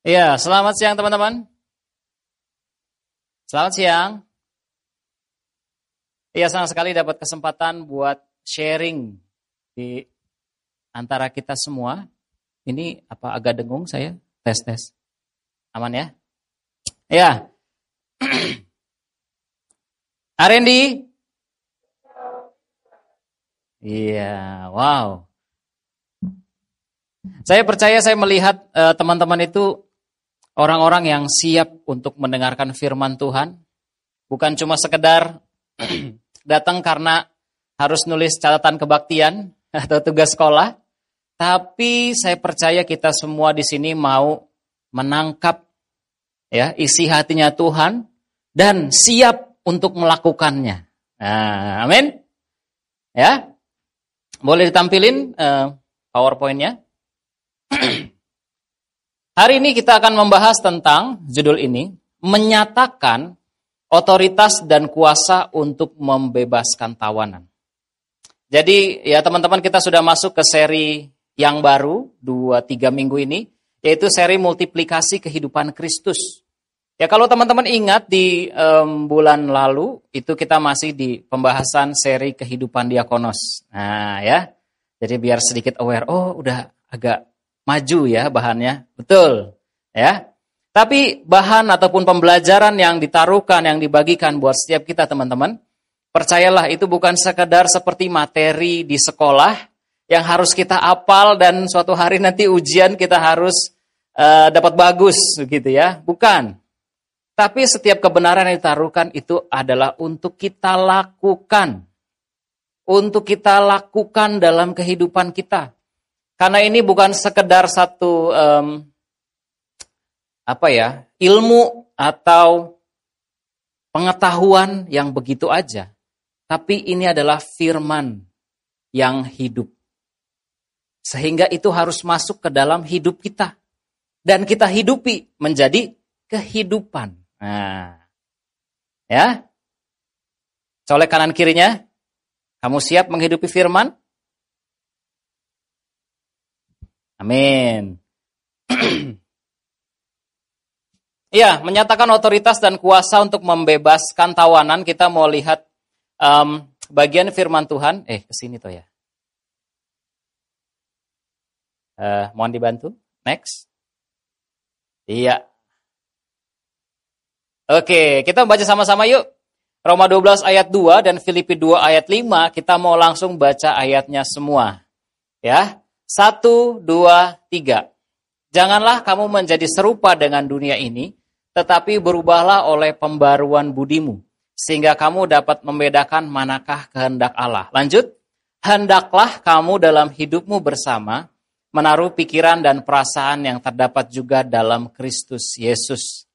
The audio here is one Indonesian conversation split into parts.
Iya, selamat siang teman-teman. Selamat siang. Iya, senang sekali dapat kesempatan buat sharing di antara kita semua. Ini apa agak dengung saya? Tes tes. Aman ya? Iya. Arendi? Iya, wow. Saya percaya saya melihat eh, teman-teman uh, itu orang-orang yang siap untuk mendengarkan firman Tuhan, bukan cuma sekedar datang karena harus nulis catatan kebaktian atau tugas sekolah, tapi saya percaya kita semua di sini mau menangkap ya isi hatinya Tuhan dan siap untuk melakukannya. Nah, amin. Ya, boleh ditampilin uh, PowerPoint-nya. Hari ini kita akan membahas tentang judul ini, menyatakan otoritas dan kuasa untuk membebaskan tawanan. Jadi ya teman-teman kita sudah masuk ke seri yang baru, 2-3 minggu ini, yaitu seri multiplikasi kehidupan Kristus. Ya kalau teman-teman ingat di um, bulan lalu, itu kita masih di pembahasan seri kehidupan diakonos. Nah ya, jadi biar sedikit aware, oh udah agak maju ya bahannya. Betul. Ya. Tapi bahan ataupun pembelajaran yang ditaruhkan, yang dibagikan buat setiap kita teman-teman, percayalah itu bukan sekedar seperti materi di sekolah yang harus kita apal dan suatu hari nanti ujian kita harus uh, dapat bagus gitu ya. Bukan. Tapi setiap kebenaran yang ditaruhkan itu adalah untuk kita lakukan. Untuk kita lakukan dalam kehidupan kita. Karena ini bukan sekedar satu um, apa ya ilmu atau pengetahuan yang begitu aja, tapi ini adalah firman yang hidup. Sehingga itu harus masuk ke dalam hidup kita. Dan kita hidupi menjadi kehidupan. Nah, ya. Colek kanan kirinya. Kamu siap menghidupi firman? Amin. Iya, menyatakan otoritas dan kuasa untuk membebaskan tawanan. Kita mau lihat um, bagian firman Tuhan. Eh, ke sini tuh ya. Uh, mohon dibantu. Next. Iya. Oke, kita baca sama-sama yuk. Roma 12 ayat 2 dan Filipi 2 ayat 5. Kita mau langsung baca ayatnya semua. Ya. Satu, dua, tiga. Janganlah kamu menjadi serupa dengan dunia ini, tetapi berubahlah oleh pembaruan budimu, sehingga kamu dapat membedakan manakah kehendak Allah. Lanjut, hendaklah kamu dalam hidupmu bersama, menaruh pikiran dan perasaan yang terdapat juga dalam Kristus Yesus.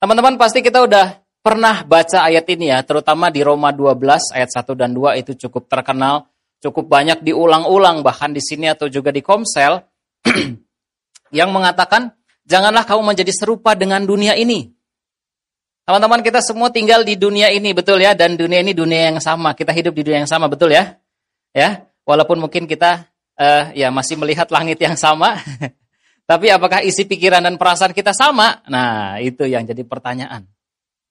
Teman-teman pasti kita udah pernah baca ayat ini ya, terutama di Roma 12 ayat 1 dan 2 itu cukup terkenal cukup banyak diulang-ulang bahkan di sini atau juga di Komsel yang mengatakan janganlah kamu menjadi serupa dengan dunia ini. Teman-teman kita semua tinggal di dunia ini betul ya dan dunia ini dunia yang sama. Kita hidup di dunia yang sama betul ya? Ya, walaupun mungkin kita uh, ya masih melihat langit yang sama. Tapi apakah isi pikiran dan perasaan kita sama? Nah, itu yang jadi pertanyaan.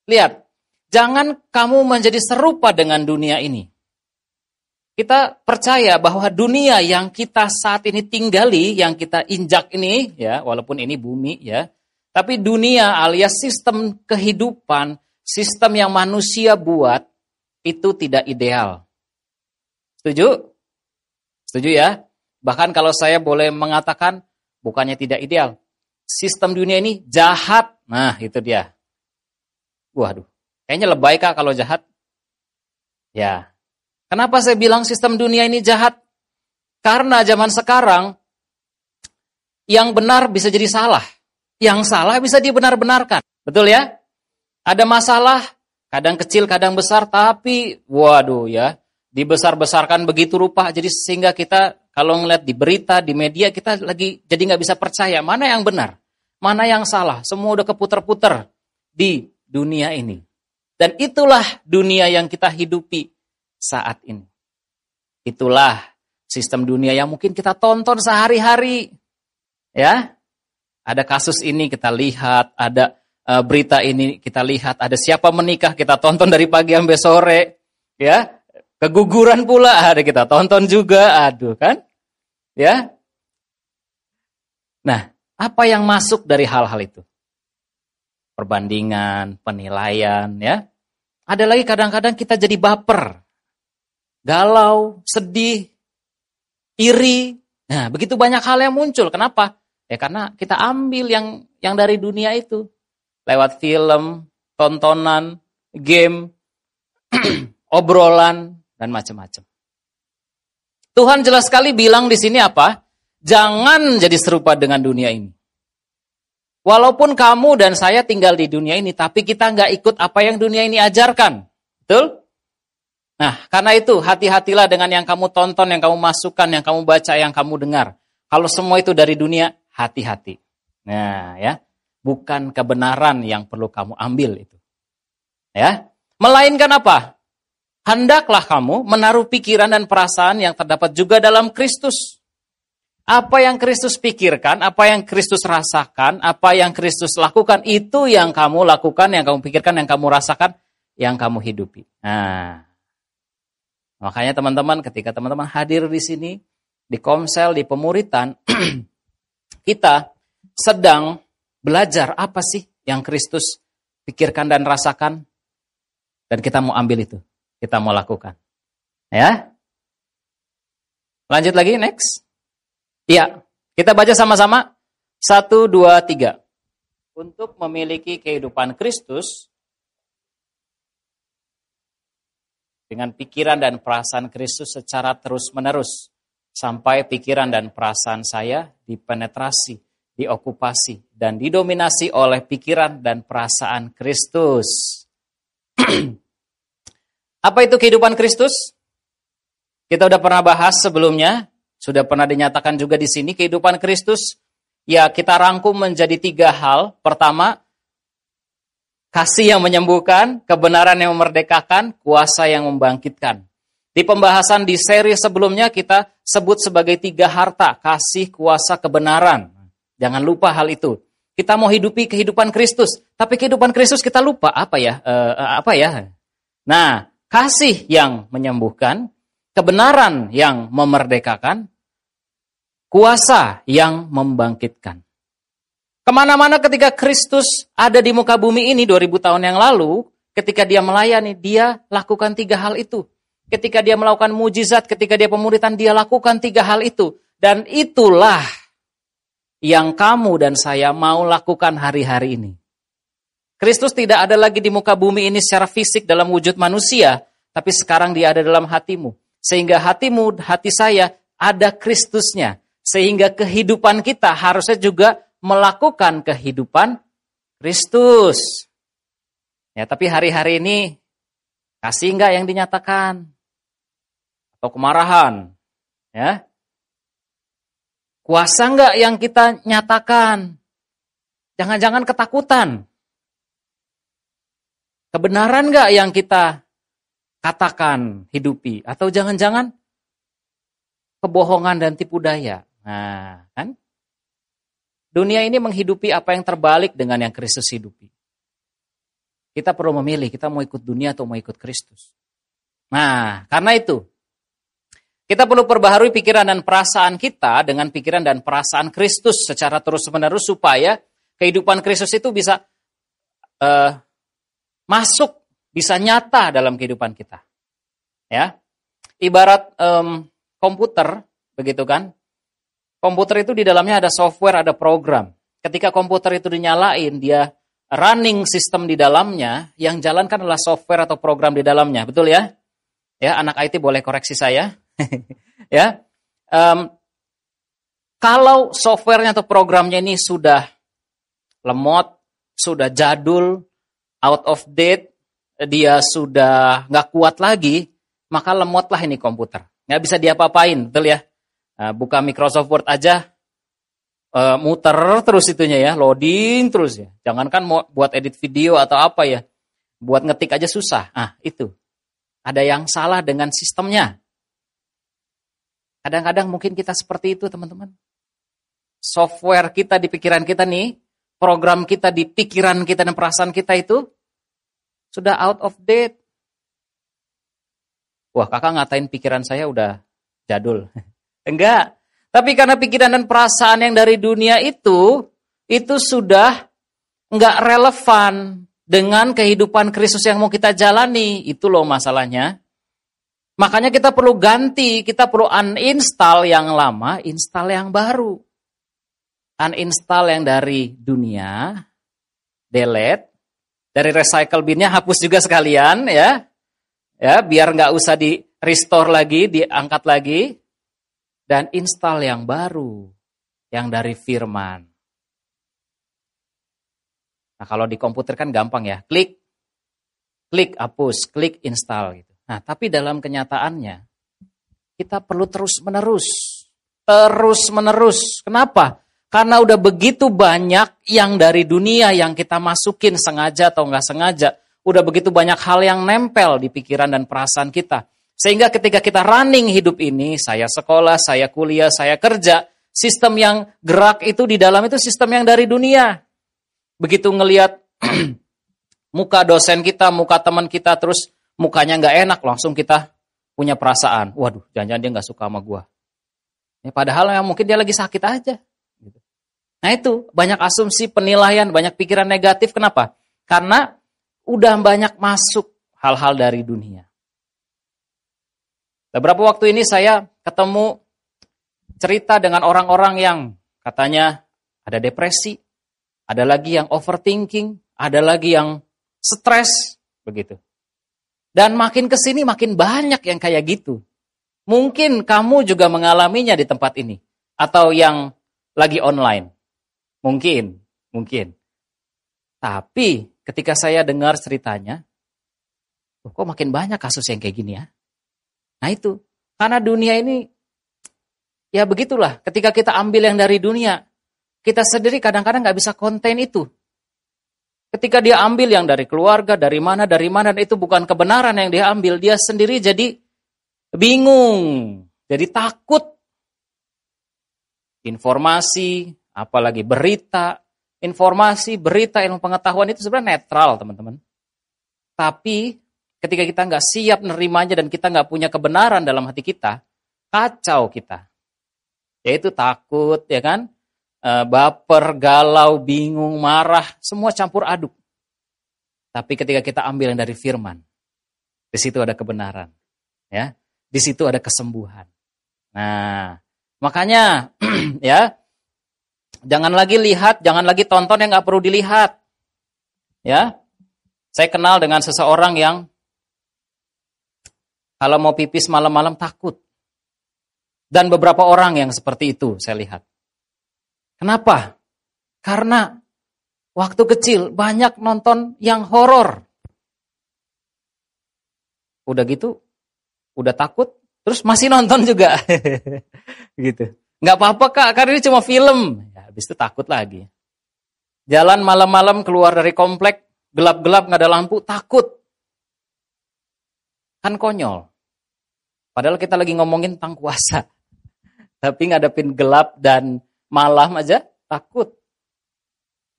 Lihat, jangan kamu menjadi serupa dengan dunia ini. Kita percaya bahwa dunia yang kita saat ini tinggali, yang kita injak ini, ya, walaupun ini bumi, ya, tapi dunia alias sistem kehidupan, sistem yang manusia buat, itu tidak ideal. Setuju? Setuju ya? Bahkan kalau saya boleh mengatakan, bukannya tidak ideal. Sistem dunia ini jahat. Nah, itu dia. Waduh, kayaknya lebay kak kalau jahat. Ya, Kenapa saya bilang sistem dunia ini jahat? Karena zaman sekarang yang benar bisa jadi salah. Yang salah bisa dibenar-benarkan. Betul ya? Ada masalah, kadang kecil, kadang besar, tapi waduh ya, dibesar-besarkan begitu rupa, jadi sehingga kita kalau ngeliat di berita, di media, kita lagi jadi nggak bisa percaya mana yang benar, mana yang salah. Semua udah keputar-putar di dunia ini. Dan itulah dunia yang kita hidupi saat ini. Itulah sistem dunia yang mungkin kita tonton sehari-hari. Ya. Ada kasus ini kita lihat, ada uh, berita ini kita lihat, ada siapa menikah kita tonton dari pagi sampai sore, ya. Keguguran pula ada kita tonton juga, aduh kan? Ya. Nah, apa yang masuk dari hal-hal itu? Perbandingan, penilaian, ya. Ada lagi kadang-kadang kita jadi baper. Galau, sedih, iri. Nah, begitu banyak hal yang muncul. Kenapa? Ya karena kita ambil yang yang dari dunia itu lewat film, tontonan, game, obrolan dan macam-macam. Tuhan jelas sekali bilang di sini apa? Jangan jadi serupa dengan dunia ini. Walaupun kamu dan saya tinggal di dunia ini, tapi kita nggak ikut apa yang dunia ini ajarkan. Betul? Nah, karena itu hati-hatilah dengan yang kamu tonton, yang kamu masukkan, yang kamu baca, yang kamu dengar. Kalau semua itu dari dunia, hati-hati. Nah, ya, bukan kebenaran yang perlu kamu ambil itu. Ya, melainkan apa? Hendaklah kamu menaruh pikiran dan perasaan yang terdapat juga dalam Kristus. Apa yang Kristus pikirkan, apa yang Kristus rasakan, apa yang Kristus lakukan, itu yang kamu lakukan, yang kamu pikirkan, yang kamu rasakan, yang kamu hidupi. Nah, makanya teman-teman, ketika teman-teman hadir di sini, di komsel, di pemuritan, kita sedang belajar apa sih yang Kristus pikirkan dan rasakan dan kita mau ambil itu, kita mau lakukan. Ya. Lanjut lagi next. Iya, kita baca sama-sama. Satu, dua, tiga. Untuk memiliki kehidupan Kristus, dengan pikiran dan perasaan Kristus secara terus-menerus sampai pikiran dan perasaan saya dipenetrasi, diokupasi, dan didominasi oleh pikiran dan perasaan Kristus. Apa itu kehidupan Kristus? Kita udah pernah bahas sebelumnya, sudah pernah dinyatakan juga di sini kehidupan Kristus. Ya, kita rangkum menjadi tiga hal. Pertama, kasih yang menyembuhkan, kebenaran yang memerdekakan, kuasa yang membangkitkan. Di pembahasan di seri sebelumnya kita sebut sebagai tiga harta, kasih, kuasa, kebenaran. Jangan lupa hal itu. Kita mau hidupi kehidupan Kristus, tapi kehidupan Kristus kita lupa apa ya? Uh, apa ya? Nah, kasih yang menyembuhkan, kebenaran yang memerdekakan, kuasa yang membangkitkan. Ke mana-mana ketika Kristus ada di muka bumi ini 2000 tahun yang lalu, ketika dia melayani, dia lakukan tiga hal itu ketika dia melakukan mujizat, ketika dia pemuritan, dia lakukan tiga hal itu. Dan itulah yang kamu dan saya mau lakukan hari-hari ini. Kristus tidak ada lagi di muka bumi ini secara fisik dalam wujud manusia, tapi sekarang dia ada dalam hatimu. Sehingga hatimu, hati saya ada Kristusnya. Sehingga kehidupan kita harusnya juga melakukan kehidupan Kristus. Ya, tapi hari-hari ini kasih enggak yang dinyatakan? atau kemarahan. Ya. Kuasa enggak yang kita nyatakan? Jangan-jangan ketakutan. Kebenaran enggak yang kita katakan, hidupi? Atau jangan-jangan kebohongan dan tipu daya? Nah, kan? Dunia ini menghidupi apa yang terbalik dengan yang Kristus hidupi. Kita perlu memilih, kita mau ikut dunia atau mau ikut Kristus. Nah, karena itu, kita perlu perbaharui pikiran dan perasaan kita dengan pikiran dan perasaan Kristus secara terus-menerus supaya kehidupan Kristus itu bisa uh, masuk, bisa nyata dalam kehidupan kita. Ya, ibarat um, komputer, begitu kan? Komputer itu di dalamnya ada software, ada program. Ketika komputer itu dinyalain, dia running sistem di dalamnya, yang jalankan adalah software atau program di dalamnya, betul ya? Ya, anak IT boleh koreksi saya. ya, um, kalau softwarenya atau programnya ini sudah lemot, sudah jadul, out of date, dia sudah nggak kuat lagi, maka lemotlah ini komputer. Nggak bisa diapa-apain, betul ya? Buka Microsoft Word aja, uh, muter terus itunya ya, loading terus ya. Jangankan mau buat edit video atau apa ya, buat ngetik aja susah. Ah itu, ada yang salah dengan sistemnya. Kadang-kadang mungkin kita seperti itu teman-teman. software kita di pikiran kita nih, program kita di pikiran kita dan perasaan kita itu sudah out of date. Wah, kakak ngatain pikiran saya udah jadul. Enggak. Tapi karena pikiran dan perasaan yang dari dunia itu, itu sudah enggak relevan dengan kehidupan Kristus yang mau kita jalani. Itu loh masalahnya. Makanya kita perlu ganti, kita perlu uninstall yang lama, install yang baru. Uninstall yang dari dunia, delete, dari recycle binnya hapus juga sekalian ya. Ya, biar nggak usah di restore lagi, diangkat lagi dan install yang baru yang dari firman. Nah, kalau di komputer kan gampang ya, klik klik hapus, klik install gitu. Nah, tapi dalam kenyataannya kita perlu terus-menerus terus-menerus. Kenapa? Karena udah begitu banyak yang dari dunia yang kita masukin sengaja atau nggak sengaja. Udah begitu banyak hal yang nempel di pikiran dan perasaan kita. Sehingga ketika kita running hidup ini, saya sekolah, saya kuliah, saya kerja, sistem yang gerak itu di dalam itu sistem yang dari dunia. Begitu ngelihat muka dosen kita, muka teman kita, terus mukanya nggak enak, langsung kita punya perasaan. Waduh, jangan-jangan dia nggak suka sama gua. Ya, padahal yang mungkin dia lagi sakit aja. Nah itu banyak asumsi, penilaian, banyak pikiran negatif. Kenapa? Karena udah banyak masuk hal-hal dari dunia. Beberapa waktu ini saya ketemu cerita dengan orang-orang yang katanya ada depresi, ada lagi yang overthinking, ada lagi yang stres, begitu. Dan makin ke sini makin banyak yang kayak gitu. Mungkin kamu juga mengalaminya di tempat ini atau yang lagi online. Mungkin, mungkin. Tapi ketika saya dengar ceritanya, kok makin banyak kasus yang kayak gini ya. Nah itu, karena dunia ini, ya begitulah, ketika kita ambil yang dari dunia, kita sendiri kadang-kadang nggak bisa konten itu. Ketika dia ambil yang dari keluarga, dari mana, dari mana, itu bukan kebenaran yang dia ambil, dia sendiri jadi bingung, jadi takut. Informasi, apalagi berita, informasi, berita, ilmu pengetahuan itu sebenarnya netral, teman-teman. Tapi ketika kita nggak siap nerimanya dan kita nggak punya kebenaran dalam hati kita, kacau kita. Yaitu takut, ya kan? E, baper, galau, bingung, marah, semua campur aduk. Tapi ketika kita ambil yang dari firman, di situ ada kebenaran. Ya, di situ ada kesembuhan. Nah, makanya ya Jangan lagi lihat, jangan lagi tonton yang nggak perlu dilihat. Ya, saya kenal dengan seseorang yang kalau mau pipis malam-malam takut. Dan beberapa orang yang seperti itu saya lihat. Kenapa? Karena waktu kecil banyak nonton yang horor. Udah gitu, udah takut, terus masih nonton juga. gitu. Nggak apa-apa kak, karena ini cuma film. Habis itu takut lagi. Jalan malam-malam keluar dari komplek, gelap-gelap nggak ada lampu, takut. Kan konyol. Padahal kita lagi ngomongin tentang kuasa. Tapi ngadepin gelap dan malam aja takut.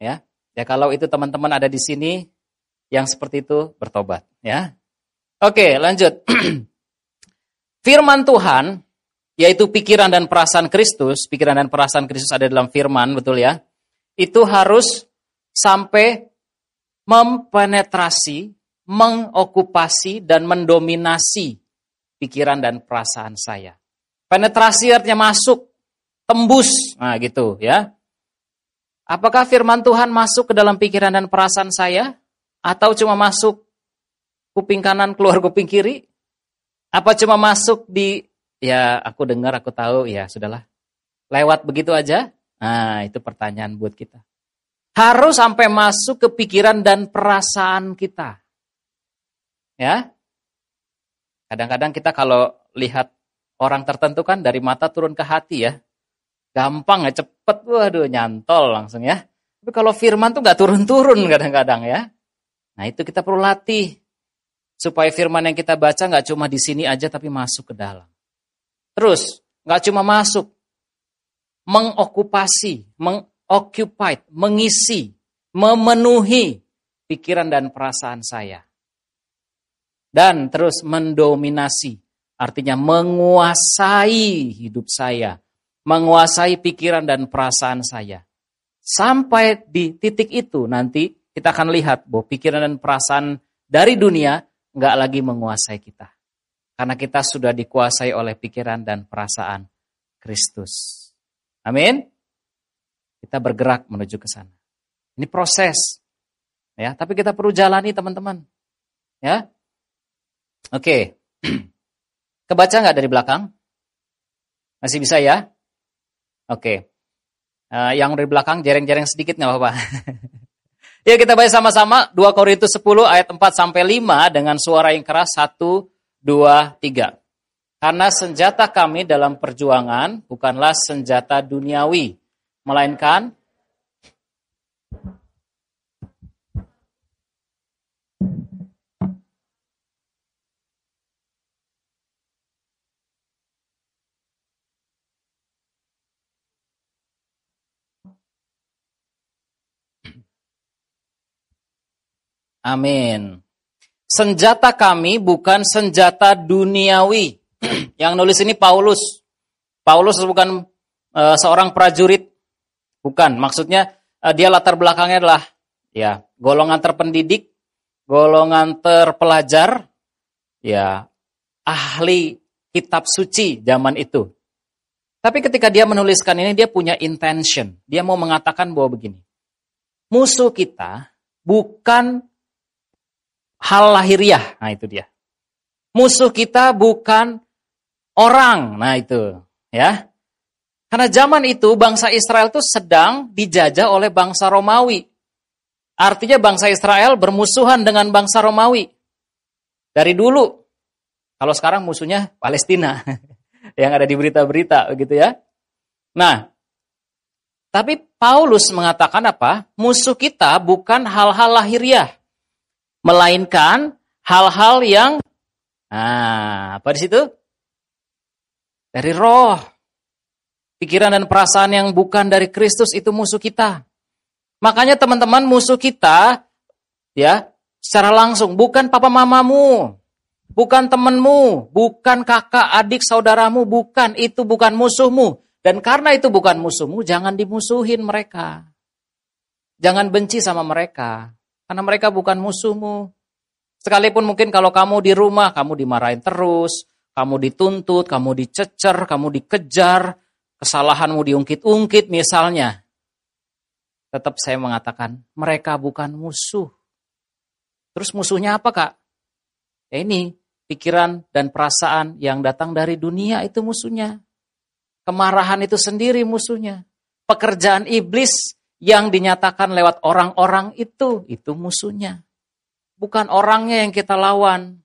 Ya. Ya kalau itu teman-teman ada di sini yang seperti itu bertobat, ya. Oke, lanjut. Firman Tuhan yaitu pikiran dan perasaan Kristus, pikiran dan perasaan Kristus ada dalam firman, betul ya? Itu harus sampai mempenetrasi, mengokupasi, dan mendominasi pikiran dan perasaan saya. Penetrasi artinya masuk, tembus, nah gitu ya. Apakah firman Tuhan masuk ke dalam pikiran dan perasaan saya? Atau cuma masuk kuping kanan keluar kuping kiri? Apa cuma masuk di ya aku dengar, aku tahu, ya sudahlah. Lewat begitu aja? Nah, itu pertanyaan buat kita. Harus sampai masuk ke pikiran dan perasaan kita. Ya. Kadang-kadang kita kalau lihat orang tertentu kan dari mata turun ke hati ya. Gampang ya, cepet, waduh nyantol langsung ya. Tapi kalau firman tuh nggak turun-turun kadang-kadang ya. Nah itu kita perlu latih. Supaya firman yang kita baca nggak cuma di sini aja tapi masuk ke dalam. Terus, nggak cuma masuk, mengokupasi, mengoccupied, mengisi, memenuhi pikiran dan perasaan saya. Dan terus mendominasi, artinya menguasai hidup saya, menguasai pikiran dan perasaan saya. Sampai di titik itu nanti kita akan lihat bahwa pikiran dan perasaan dari dunia nggak lagi menguasai kita. Karena kita sudah dikuasai oleh pikiran dan perasaan Kristus. Amin. Kita bergerak menuju ke sana. Ini proses. Ya, tapi kita perlu jalani teman-teman. Ya. Oke. Kebaca nggak dari belakang? Masih bisa ya? Oke. Uh, yang dari belakang jereng-jereng sedikit nggak apa-apa. ya kita baca sama-sama 2 Korintus 10 ayat 4 sampai 5 dengan suara yang keras 1 2 3. Karena senjata kami dalam perjuangan bukanlah senjata duniawi, melainkan Amin. Senjata kami bukan senjata duniawi. Yang nulis ini Paulus. Paulus bukan uh, seorang prajurit. Bukan, maksudnya uh, dia latar belakangnya adalah ya golongan terpendidik, golongan terpelajar, ya ahli kitab suci zaman itu. Tapi ketika dia menuliskan ini dia punya intention. Dia mau mengatakan bahwa begini. Musuh kita bukan hal lahiriah. Nah itu dia. Musuh kita bukan orang. Nah itu. ya. Karena zaman itu bangsa Israel itu sedang dijajah oleh bangsa Romawi. Artinya bangsa Israel bermusuhan dengan bangsa Romawi. Dari dulu. Kalau sekarang musuhnya Palestina. yang ada di berita-berita begitu ya. Nah, tapi Paulus mengatakan apa? Musuh kita bukan hal-hal lahiriah melainkan hal-hal yang nah, apa di situ? Dari roh. Pikiran dan perasaan yang bukan dari Kristus itu musuh kita. Makanya teman-teman musuh kita ya secara langsung bukan papa mamamu, bukan temanmu, bukan kakak, adik, saudaramu, bukan itu bukan musuhmu. Dan karena itu bukan musuhmu, jangan dimusuhin mereka. Jangan benci sama mereka. Karena mereka bukan musuhmu. Sekalipun mungkin kalau kamu di rumah, kamu dimarahin terus, kamu dituntut, kamu dicecer, kamu dikejar, kesalahanmu diungkit-ungkit misalnya. Tetap saya mengatakan, mereka bukan musuh. Terus musuhnya apa kak? Ya ini, pikiran dan perasaan yang datang dari dunia itu musuhnya. Kemarahan itu sendiri musuhnya. Pekerjaan iblis yang dinyatakan lewat orang-orang itu, itu musuhnya. Bukan orangnya yang kita lawan.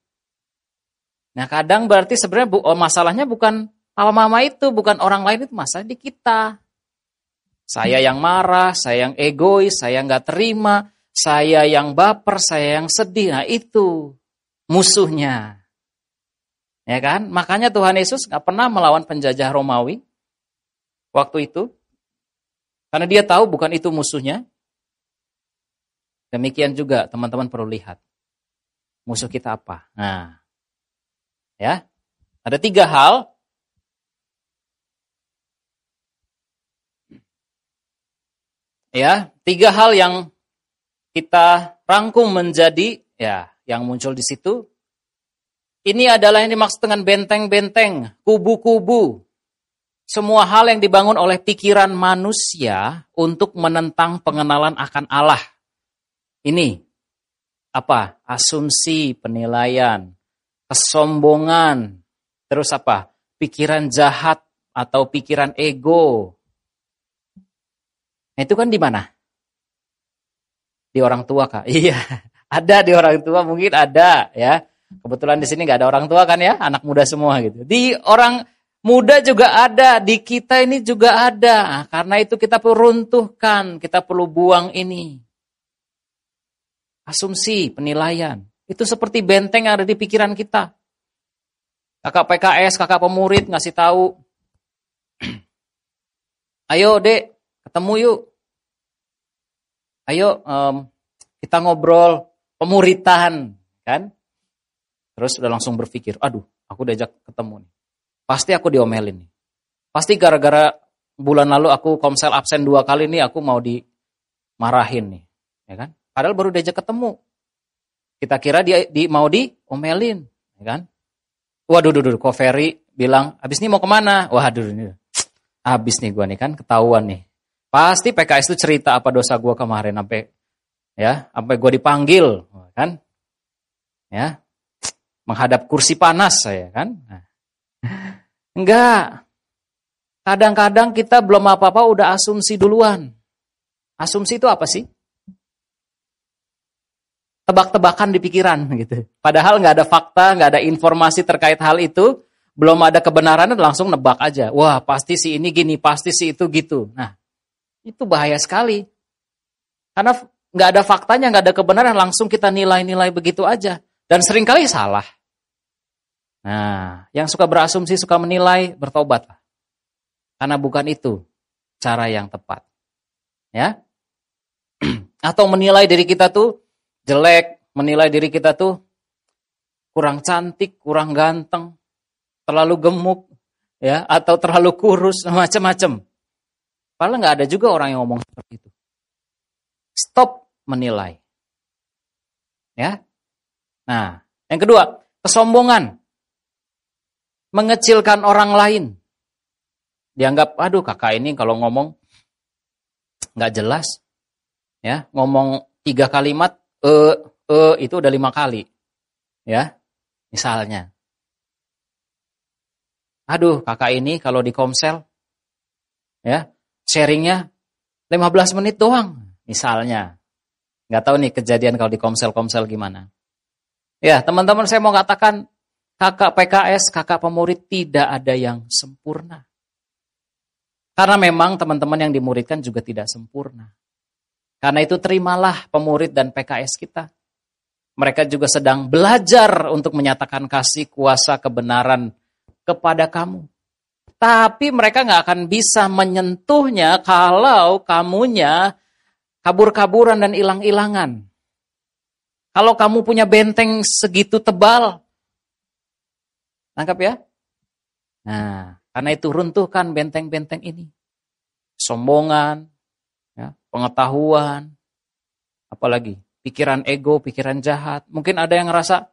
Nah kadang berarti sebenarnya oh, masalahnya bukan mama itu, bukan orang lain itu, masalah di kita. Saya yang marah, saya yang egois, saya nggak terima, saya yang baper, saya yang sedih. Nah itu musuhnya. Ya kan? Makanya Tuhan Yesus nggak pernah melawan penjajah Romawi waktu itu. Karena dia tahu bukan itu musuhnya. Demikian juga teman-teman perlu lihat. Musuh kita apa? Nah, ya, ada tiga hal. Ya, tiga hal yang kita rangkum menjadi ya yang muncul di situ. Ini adalah yang dimaksud dengan benteng-benteng, kubu-kubu, semua hal yang dibangun oleh pikiran manusia untuk menentang pengenalan akan Allah. Ini apa? Asumsi, penilaian, kesombongan, terus apa? Pikiran jahat atau pikiran ego. Nah, itu kan di mana? Di orang tua kak? Iya, ada di orang tua mungkin ada ya. Kebetulan di sini nggak ada orang tua kan ya, anak muda semua gitu. Di orang Muda juga ada, di kita ini juga ada. Karena itu kita perlu runtuhkan, kita perlu buang ini. Asumsi, penilaian. Itu seperti benteng yang ada di pikiran kita. Kakak PKS, kakak pemurid ngasih tahu. Ayo dek, ketemu yuk. Ayo um, kita ngobrol pemuritan, kan? Terus udah langsung berpikir, aduh, aku diajak ketemu nih. Pasti aku diomelin nih. Pasti gara-gara bulan lalu aku komsel absen dua kali nih, aku mau dimarahin nih, ya kan? Padahal baru diajak ketemu. Kita kira dia di, mau diomelin, ya kan? Waduh, duh, duh, kok Ferry bilang, habis ini mau ke mana? Waduh, ini habis nih gua nih kan, ketahuan nih. Pasti PKS itu cerita apa dosa gua kemarin sampai ya, sampai gua dipanggil, kan? Ya, menghadap kursi panas saya kan. Nah. Enggak. Kadang-kadang kita belum apa-apa udah asumsi duluan. Asumsi itu apa sih? tebak-tebakan di pikiran gitu. Padahal nggak ada fakta, nggak ada informasi terkait hal itu, belum ada kebenaran langsung nebak aja. Wah pasti si ini gini, pasti si itu gitu. Nah itu bahaya sekali. Karena nggak ada faktanya, nggak ada kebenaran, langsung kita nilai-nilai begitu aja. Dan sering kali salah. Nah, yang suka berasumsi, suka menilai, bertobatlah. Karena bukan itu cara yang tepat. Ya. Atau menilai diri kita tuh jelek, menilai diri kita tuh kurang cantik, kurang ganteng, terlalu gemuk, ya, atau terlalu kurus, macam-macam. Padahal nggak ada juga orang yang ngomong seperti itu. Stop menilai. Ya. Nah, yang kedua, kesombongan. Mengecilkan orang lain. Dianggap, aduh kakak ini kalau ngomong nggak jelas. Ya, ngomong tiga kalimat e e itu udah lima kali. Ya, misalnya. Aduh, kakak ini kalau di komsel, ya, sharingnya 15 menit doang, misalnya. Nggak tahu nih kejadian kalau di komsel-komsel gimana. Ya, teman-teman saya mau katakan, kakak PKS, kakak pemurid tidak ada yang sempurna. Karena memang teman-teman yang dimuridkan juga tidak sempurna. Karena itu terimalah pemurid dan PKS kita. Mereka juga sedang belajar untuk menyatakan kasih kuasa kebenaran kepada kamu. Tapi mereka nggak akan bisa menyentuhnya kalau kamunya kabur-kaburan dan hilang-hilangan. Kalau kamu punya benteng segitu tebal, tangkap ya? Nah, karena itu runtuhkan benteng-benteng ini. Sombongan, pengetahuan, apalagi pikiran ego, pikiran jahat. Mungkin ada yang ngerasa,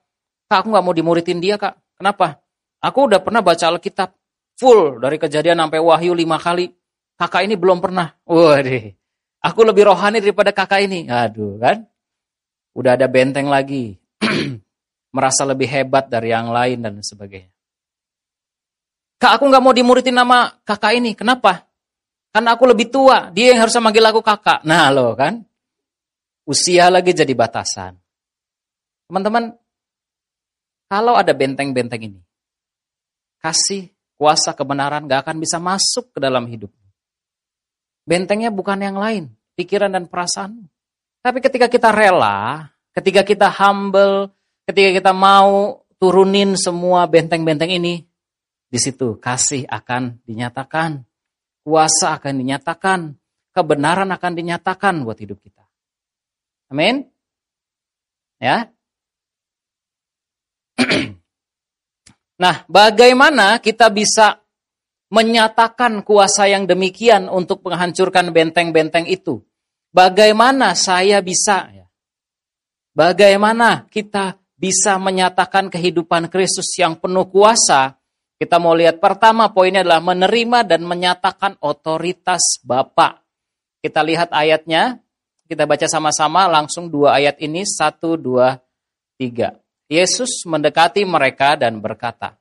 kak aku nggak mau dimuridin dia kak. Kenapa? Aku udah pernah baca Alkitab full dari kejadian sampai wahyu lima kali. Kakak ini belum pernah. Waduh, aku lebih rohani daripada kakak ini. Aduh kan, udah ada benteng lagi. Merasa lebih hebat dari yang lain dan sebagainya. Kak aku nggak mau dimuridin nama kakak ini. Kenapa? Karena aku lebih tua, dia yang harus manggil aku kakak. Nah loh kan, usia lagi jadi batasan. Teman-teman, kalau ada benteng-benteng ini, kasih kuasa kebenaran gak akan bisa masuk ke dalam hidup. Bentengnya bukan yang lain, pikiran dan perasaan. Tapi ketika kita rela, ketika kita humble, ketika kita mau turunin semua benteng-benteng ini, di situ kasih akan dinyatakan kuasa akan dinyatakan, kebenaran akan dinyatakan buat hidup kita. Amin. Ya. nah, bagaimana kita bisa menyatakan kuasa yang demikian untuk menghancurkan benteng-benteng itu? Bagaimana saya bisa ya? Bagaimana kita bisa menyatakan kehidupan Kristus yang penuh kuasa kita mau lihat pertama poinnya adalah menerima dan menyatakan otoritas Bapak. Kita lihat ayatnya, kita baca sama-sama langsung dua ayat ini, satu, dua, tiga. Yesus mendekati mereka dan berkata,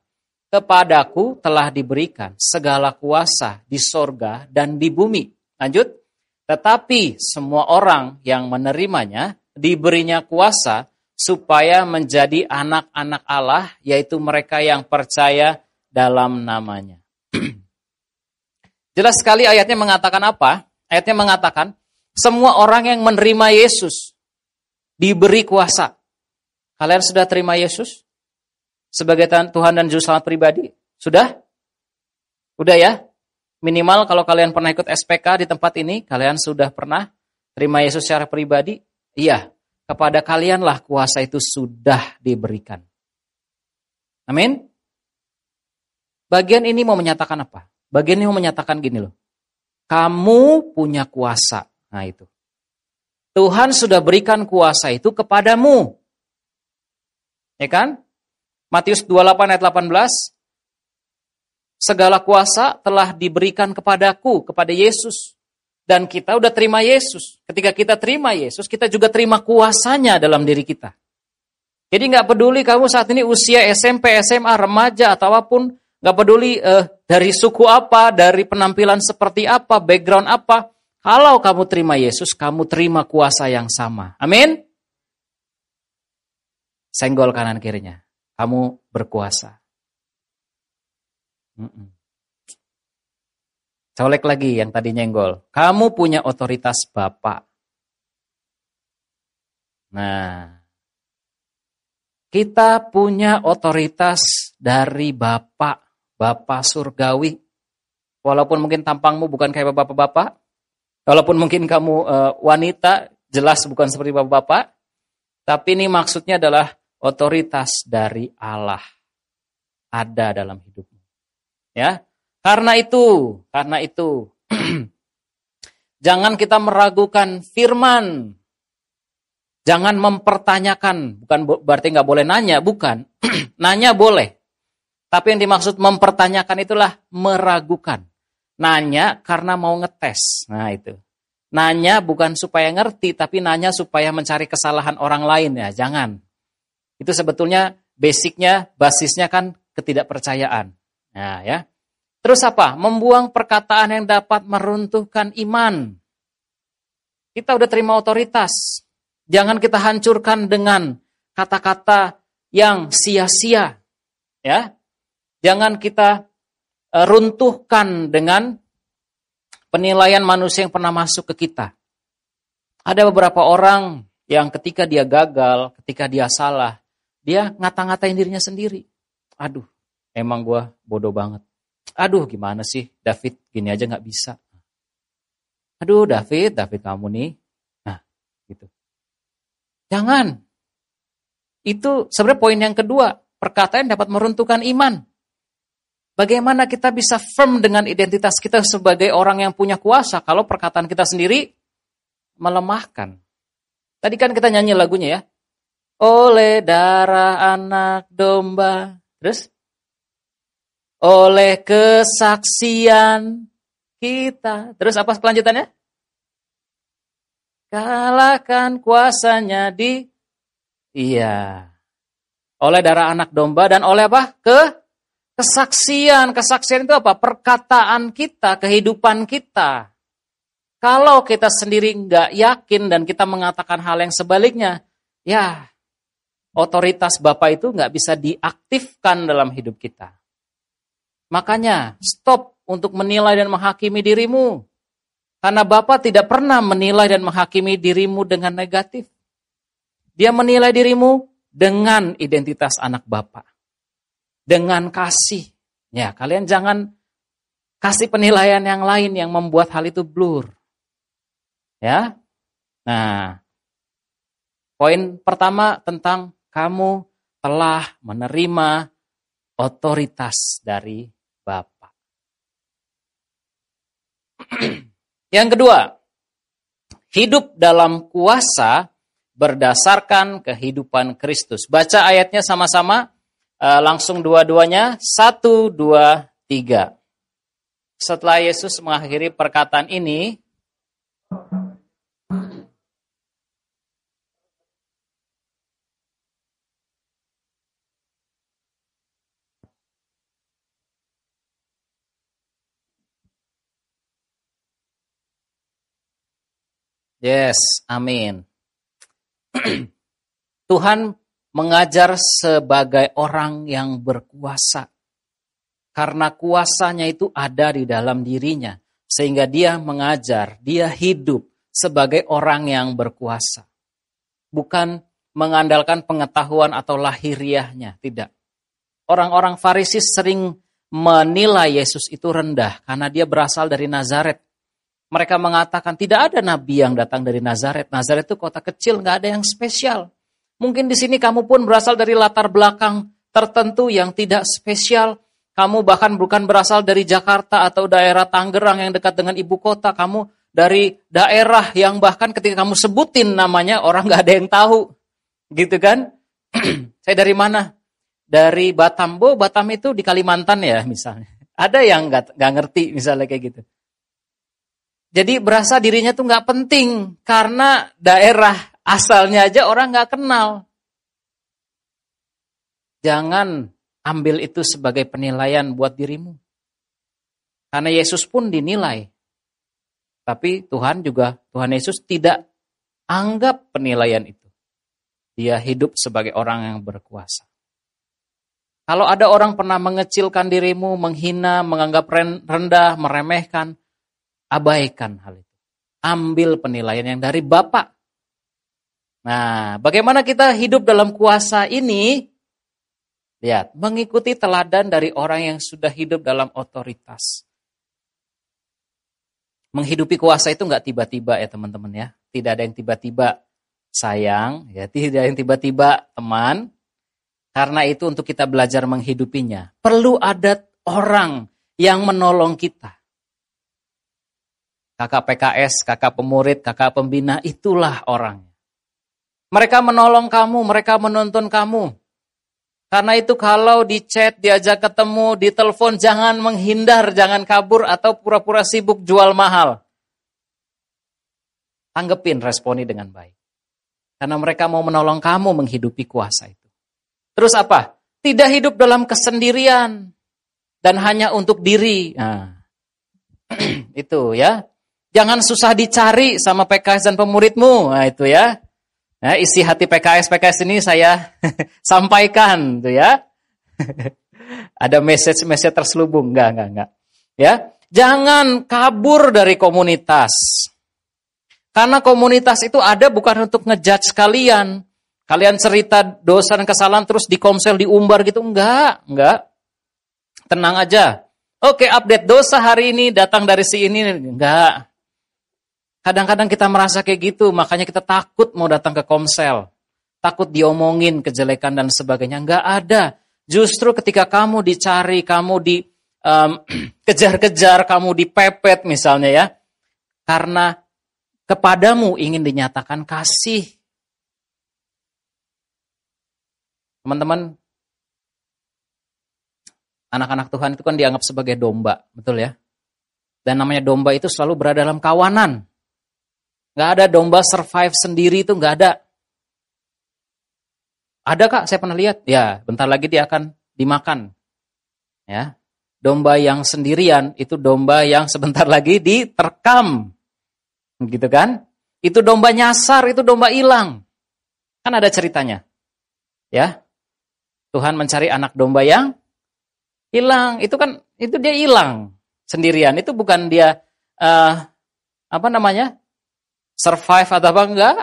Kepadaku telah diberikan segala kuasa di sorga dan di bumi. Lanjut, tetapi semua orang yang menerimanya diberinya kuasa supaya menjadi anak-anak Allah, yaitu mereka yang percaya dalam namanya. Jelas sekali ayatnya mengatakan apa? Ayatnya mengatakan, semua orang yang menerima Yesus diberi kuasa. Kalian sudah terima Yesus sebagai Tuhan dan Juru Selamat pribadi? Sudah? Udah ya? Minimal kalau kalian pernah ikut SPK di tempat ini, kalian sudah pernah terima Yesus secara pribadi? Iya, kepada kalianlah kuasa itu sudah diberikan. Amin. Bagian ini mau menyatakan apa? Bagian ini mau menyatakan gini loh. Kamu punya kuasa. Nah itu. Tuhan sudah berikan kuasa itu kepadamu. Ya kan? Matius 28 ayat 18 segala kuasa telah diberikan kepadaku, kepada Yesus. Dan kita udah terima Yesus. Ketika kita terima Yesus, kita juga terima kuasanya dalam diri kita. Jadi nggak peduli kamu saat ini usia SMP, SMA, remaja, atau apa pun, nggak peduli uh, dari suku apa, dari penampilan seperti apa, background apa. Kalau kamu terima Yesus, kamu terima kuasa yang sama. Amin. Senggol kanan kirinya. Kamu berkuasa. Colek lagi yang tadi nyenggol. Kamu punya otoritas Bapak. Nah, kita punya otoritas dari Bapak, Bapak Surgawi. Walaupun mungkin tampangmu bukan kayak bapak-bapak, walaupun mungkin kamu uh, wanita, jelas bukan seperti bapak-bapak, tapi ini maksudnya adalah otoritas dari Allah ada dalam hidup Ya. Karena itu, karena itu jangan kita meragukan firman. Jangan mempertanyakan, bukan berarti nggak boleh nanya, bukan. nanya boleh. Tapi yang dimaksud mempertanyakan itulah meragukan. Nanya karena mau ngetes. Nah itu. Nanya bukan supaya ngerti, tapi nanya supaya mencari kesalahan orang lain ya. Jangan. Itu sebetulnya basicnya, basisnya kan ketidakpercayaan. Nah, ya. Terus apa? Membuang perkataan yang dapat meruntuhkan iman. Kita udah terima otoritas. Jangan kita hancurkan dengan kata-kata yang sia-sia. Ya. Jangan kita e, runtuhkan dengan penilaian manusia yang pernah masuk ke kita. Ada beberapa orang yang ketika dia gagal, ketika dia salah, dia ngata-ngatain dirinya sendiri. Aduh, Emang gue bodoh banget. Aduh gimana sih David gini aja gak bisa. Aduh David, David kamu nih. Nah gitu. Jangan. Itu sebenarnya poin yang kedua. Perkataan dapat meruntuhkan iman. Bagaimana kita bisa firm dengan identitas kita sebagai orang yang punya kuasa kalau perkataan kita sendiri melemahkan. Tadi kan kita nyanyi lagunya ya. Oleh darah anak domba. Terus oleh kesaksian kita. Terus apa kelanjutannya? Kalahkan kuasanya di iya. Oleh darah anak domba dan oleh apa? Ke kesaksian. Kesaksian itu apa? Perkataan kita, kehidupan kita. Kalau kita sendiri nggak yakin dan kita mengatakan hal yang sebaliknya, ya otoritas Bapak itu nggak bisa diaktifkan dalam hidup kita. Makanya stop untuk menilai dan menghakimi dirimu. Karena Bapak tidak pernah menilai dan menghakimi dirimu dengan negatif. Dia menilai dirimu dengan identitas anak Bapak. Dengan kasih. Ya, kalian jangan kasih penilaian yang lain yang membuat hal itu blur. Ya. Nah, poin pertama tentang kamu telah menerima otoritas dari Bapa. Yang kedua, hidup dalam kuasa berdasarkan kehidupan Kristus. Baca ayatnya sama-sama, uh, langsung dua-duanya, satu, dua, tiga. Setelah Yesus mengakhiri perkataan ini, Yes, amin. Tuhan mengajar sebagai orang yang berkuasa. Karena kuasanya itu ada di dalam dirinya. Sehingga dia mengajar, dia hidup sebagai orang yang berkuasa. Bukan mengandalkan pengetahuan atau lahiriahnya, tidak. Orang-orang farisis sering menilai Yesus itu rendah karena dia berasal dari Nazaret. Mereka mengatakan tidak ada nabi yang datang dari Nazaret. Nazaret itu kota kecil, nggak ada yang spesial. Mungkin di sini kamu pun berasal dari latar belakang tertentu yang tidak spesial. Kamu bahkan bukan berasal dari Jakarta atau daerah Tangerang yang dekat dengan ibu kota. Kamu dari daerah yang bahkan ketika kamu sebutin namanya orang nggak ada yang tahu. Gitu kan? Saya dari mana? Dari Batam. Bo, Batam itu di Kalimantan ya misalnya. Ada yang nggak ngerti misalnya kayak gitu. Jadi berasa dirinya tuh nggak penting karena daerah asalnya aja orang nggak kenal. Jangan ambil itu sebagai penilaian buat dirimu. Karena Yesus pun dinilai. Tapi Tuhan juga, Tuhan Yesus tidak anggap penilaian itu. Dia hidup sebagai orang yang berkuasa. Kalau ada orang pernah mengecilkan dirimu, menghina, menganggap rendah, meremehkan, Abaikan hal itu. Ambil penilaian yang dari Bapak. Nah, bagaimana kita hidup dalam kuasa ini? Lihat, mengikuti teladan dari orang yang sudah hidup dalam otoritas. Menghidupi kuasa itu nggak tiba-tiba ya teman-teman ya. Tidak ada yang tiba-tiba sayang, ya tidak ada yang tiba-tiba teman. Karena itu untuk kita belajar menghidupinya. Perlu ada orang yang menolong kita kakak PKS, kakak pemurid, kakak pembina, itulah orang. Mereka menolong kamu, mereka menuntun kamu. Karena itu kalau di chat, diajak ketemu, di telepon, jangan menghindar, jangan kabur, atau pura-pura sibuk jual mahal. Tanggepin, responi dengan baik. Karena mereka mau menolong kamu menghidupi kuasa itu. Terus apa? Tidak hidup dalam kesendirian. Dan hanya untuk diri. Nah, itu ya. Jangan susah dicari sama PKS dan pemuridmu. Nah, itu ya. Nah, isi hati PKS PKS ini saya sampaikan, tuh ya. Ada message-message terselubung, enggak, enggak, enggak. Ya, jangan kabur dari komunitas. Karena komunitas itu ada bukan untuk ngejudge kalian. Kalian cerita dosa dan kesalahan terus di komsel diumbar gitu, enggak, enggak. Tenang aja. Oke, update dosa hari ini datang dari si ini, enggak. Kadang-kadang kita merasa kayak gitu, makanya kita takut mau datang ke komsel. Takut diomongin kejelekan dan sebagainya. Enggak ada. Justru ketika kamu dicari, kamu dikejar-kejar, kamu dipepet misalnya ya. Karena kepadamu ingin dinyatakan kasih. Teman-teman, anak-anak Tuhan itu kan dianggap sebagai domba, betul ya? Dan namanya domba itu selalu berada dalam kawanan. Nggak ada domba survive sendiri itu nggak ada. Ada kak, saya pernah lihat. Ya, bentar lagi dia akan dimakan. Ya, domba yang sendirian itu domba yang sebentar lagi diterkam. Gitu kan? Itu domba nyasar, itu domba hilang. Kan ada ceritanya. Ya. Tuhan mencari anak domba yang hilang. Itu kan itu dia hilang sendirian. Itu bukan dia uh, apa namanya? Survive atau apa enggak.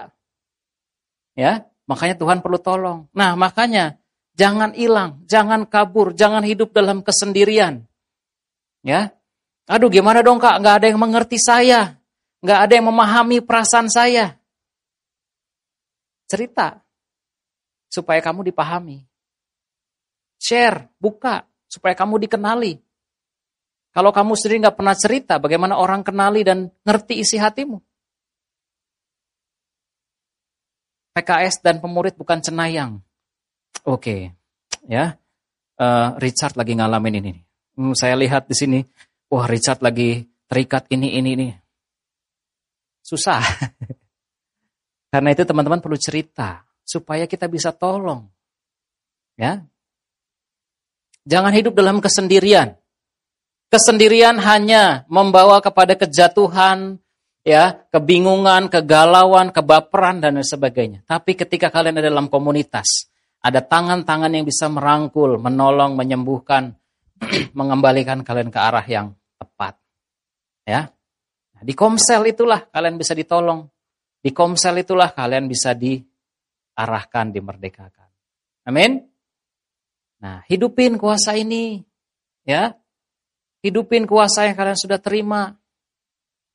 Ya, makanya Tuhan perlu tolong. Nah, makanya jangan hilang, jangan kabur, jangan hidup dalam kesendirian. Ya. Aduh, gimana dong Kak? Enggak ada yang mengerti saya. Enggak ada yang memahami perasaan saya. Cerita supaya kamu dipahami. Share, buka supaya kamu dikenali. Kalau kamu sendiri nggak pernah cerita, bagaimana orang kenali dan ngerti isi hatimu? PKS dan pemurid bukan cenayang. Oke, okay. ya. Uh, Richard lagi ngalamin ini. Hmm, saya lihat di sini, wah Richard lagi terikat ini, ini, ini. Susah. Karena itu teman-teman perlu cerita supaya kita bisa tolong. Ya. Jangan hidup dalam kesendirian. Kesendirian hanya membawa kepada kejatuhan, ya, kebingungan, kegalauan, kebaperan dan sebagainya. Tapi ketika kalian ada dalam komunitas, ada tangan-tangan yang bisa merangkul, menolong, menyembuhkan, mengembalikan kalian ke arah yang tepat. Ya. Nah, di komsel itulah kalian bisa ditolong. Di komsel itulah kalian bisa diarahkan, dimerdekakan. Amin. Nah, hidupin kuasa ini. Ya, Hidupin kuasa yang kalian sudah terima.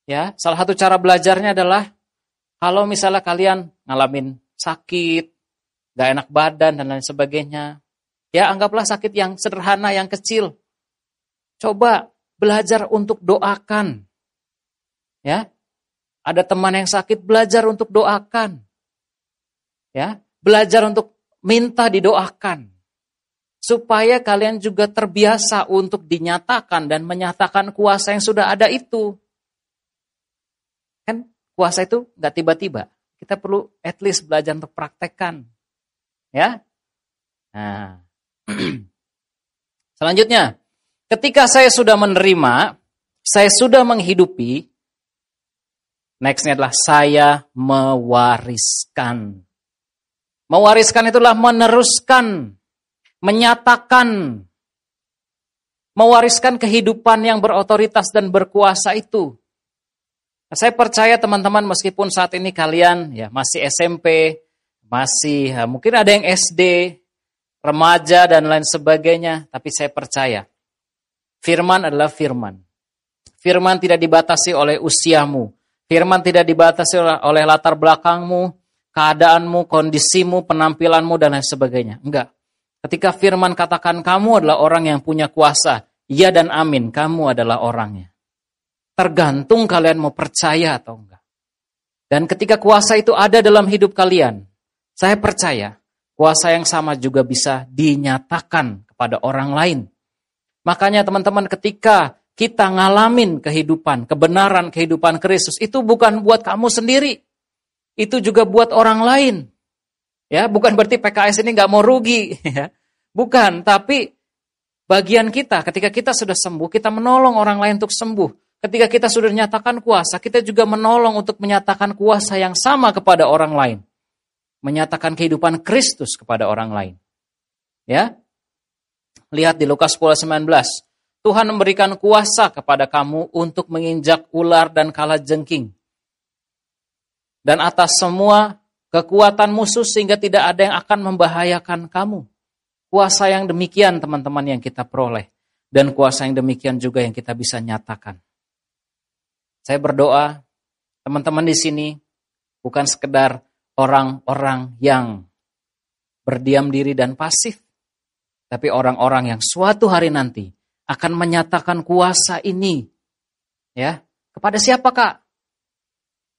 Ya, salah satu cara belajarnya adalah kalau misalnya kalian ngalamin sakit, gak enak badan dan lain sebagainya, ya anggaplah sakit yang sederhana, yang kecil. Coba belajar untuk doakan. Ya, ada teman yang sakit belajar untuk doakan. Ya, belajar untuk minta didoakan. Supaya kalian juga terbiasa untuk dinyatakan dan menyatakan kuasa yang sudah ada itu. Kan kuasa itu nggak tiba-tiba. Kita perlu at least belajar untuk praktekkan. Ya. Nah. Selanjutnya, ketika saya sudah menerima, saya sudah menghidupi, nextnya adalah saya mewariskan. Mewariskan itulah meneruskan, menyatakan, mewariskan kehidupan yang berotoritas dan berkuasa itu. Nah, saya percaya teman-teman meskipun saat ini kalian ya masih SMP, masih ya, mungkin ada yang SD, remaja dan lain sebagainya, tapi saya percaya firman adalah firman. Firman tidak dibatasi oleh usiamu. Firman tidak dibatasi oleh latar belakangmu, keadaanmu, kondisimu, penampilanmu, dan lain sebagainya. Enggak. Ketika firman katakan kamu adalah orang yang punya kuasa, ya dan amin, kamu adalah orangnya. Tergantung kalian mau percaya atau enggak. Dan ketika kuasa itu ada dalam hidup kalian, saya percaya kuasa yang sama juga bisa dinyatakan kepada orang lain. Makanya teman-teman ketika kita ngalamin kehidupan, kebenaran kehidupan Kristus, itu bukan buat kamu sendiri itu juga buat orang lain. Ya, bukan berarti PKS ini nggak mau rugi, ya. Bukan, tapi bagian kita ketika kita sudah sembuh, kita menolong orang lain untuk sembuh. Ketika kita sudah menyatakan kuasa, kita juga menolong untuk menyatakan kuasa yang sama kepada orang lain. Menyatakan kehidupan Kristus kepada orang lain. Ya. Lihat di Lukas 10 19. Tuhan memberikan kuasa kepada kamu untuk menginjak ular dan kala jengking dan atas semua kekuatan musuh sehingga tidak ada yang akan membahayakan kamu. Kuasa yang demikian teman-teman yang kita peroleh dan kuasa yang demikian juga yang kita bisa nyatakan. Saya berdoa teman-teman di sini bukan sekedar orang-orang yang berdiam diri dan pasif, tapi orang-orang yang suatu hari nanti akan menyatakan kuasa ini ya kepada siapa kak?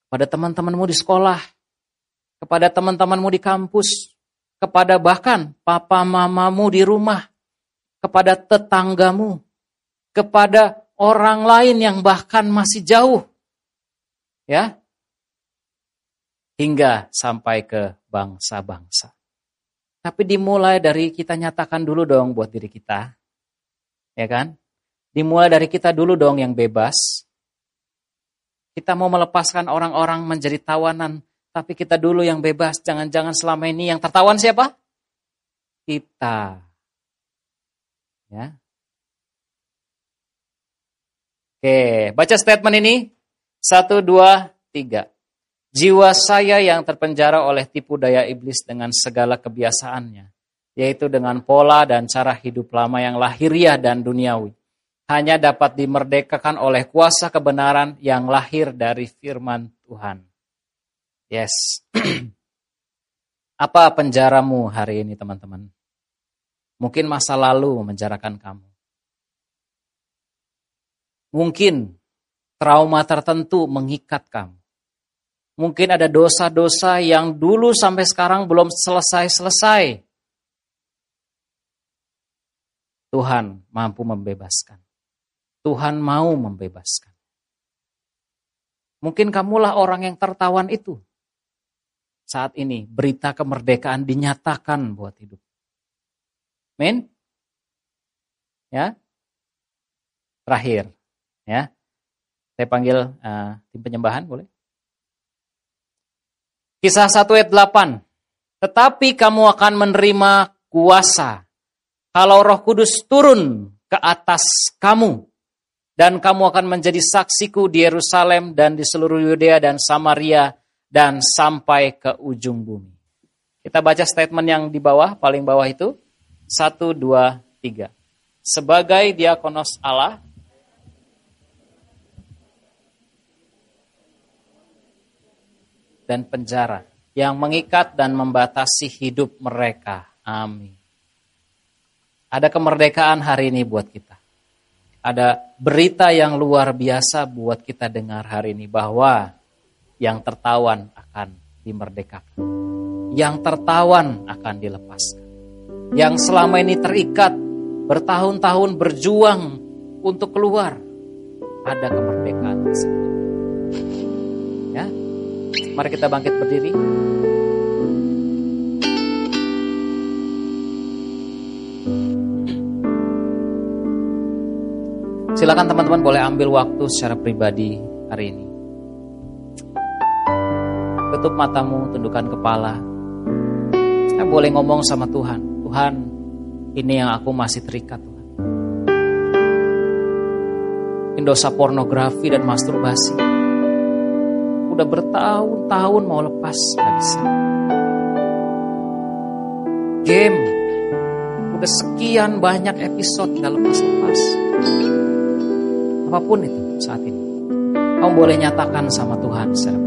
pada teman-temanmu di sekolah, kepada teman-temanmu di kampus, kepada bahkan papa mamamu di rumah, kepada tetanggamu, kepada orang lain yang bahkan masih jauh. Ya. Hingga sampai ke bangsa-bangsa. Tapi dimulai dari kita nyatakan dulu dong buat diri kita. Ya kan? Dimulai dari kita dulu dong yang bebas, kita mau melepaskan orang-orang menjadi tawanan, tapi kita dulu yang bebas. Jangan-jangan selama ini yang tertawan siapa? Kita. Ya. Oke, baca statement ini. Satu, dua, tiga. Jiwa saya yang terpenjara oleh tipu daya iblis dengan segala kebiasaannya, yaitu dengan pola dan cara hidup lama yang lahiriah dan duniawi hanya dapat dimerdekakan oleh kuasa kebenaran yang lahir dari firman Tuhan. Yes. Apa penjaramu hari ini teman-teman? Mungkin masa lalu menjarakan kamu. Mungkin trauma tertentu mengikat kamu. Mungkin ada dosa-dosa yang dulu sampai sekarang belum selesai-selesai. Tuhan mampu membebaskan. Tuhan mau membebaskan. Mungkin kamulah orang yang tertawan itu. Saat ini berita kemerdekaan dinyatakan buat hidup. Amin. Ya. Terakhir, ya. Saya panggil uh, tim penyembahan, boleh? Kisah 1 ayat 8. Tetapi kamu akan menerima kuasa kalau Roh Kudus turun ke atas kamu dan kamu akan menjadi saksiku di Yerusalem dan di seluruh Yudea dan Samaria dan sampai ke ujung bumi. Kita baca statement yang di bawah, paling bawah itu. Satu, dua, tiga. Sebagai diakonos Allah, dan penjara yang mengikat dan membatasi hidup mereka. Amin. Ada kemerdekaan hari ini buat kita. Ada berita yang luar biasa buat kita dengar hari ini bahwa yang tertawan akan dimerdekakan. Yang tertawan akan dilepaskan. Yang selama ini terikat bertahun-tahun berjuang untuk keluar. Ada kemerdekaan di. Ya. Mari kita bangkit berdiri. Silakan teman-teman boleh ambil waktu secara pribadi hari ini. Tutup matamu, tundukkan kepala. Kita boleh ngomong sama Tuhan. Tuhan, ini yang aku masih terikat Tuhan. Pornografi dan masturbasi. Udah bertahun-tahun mau lepas, gak bisa. Game, udah sekian banyak episode gak lepas-lepas apa pun itu saat ini. Kamu boleh nyatakan sama Tuhan secara.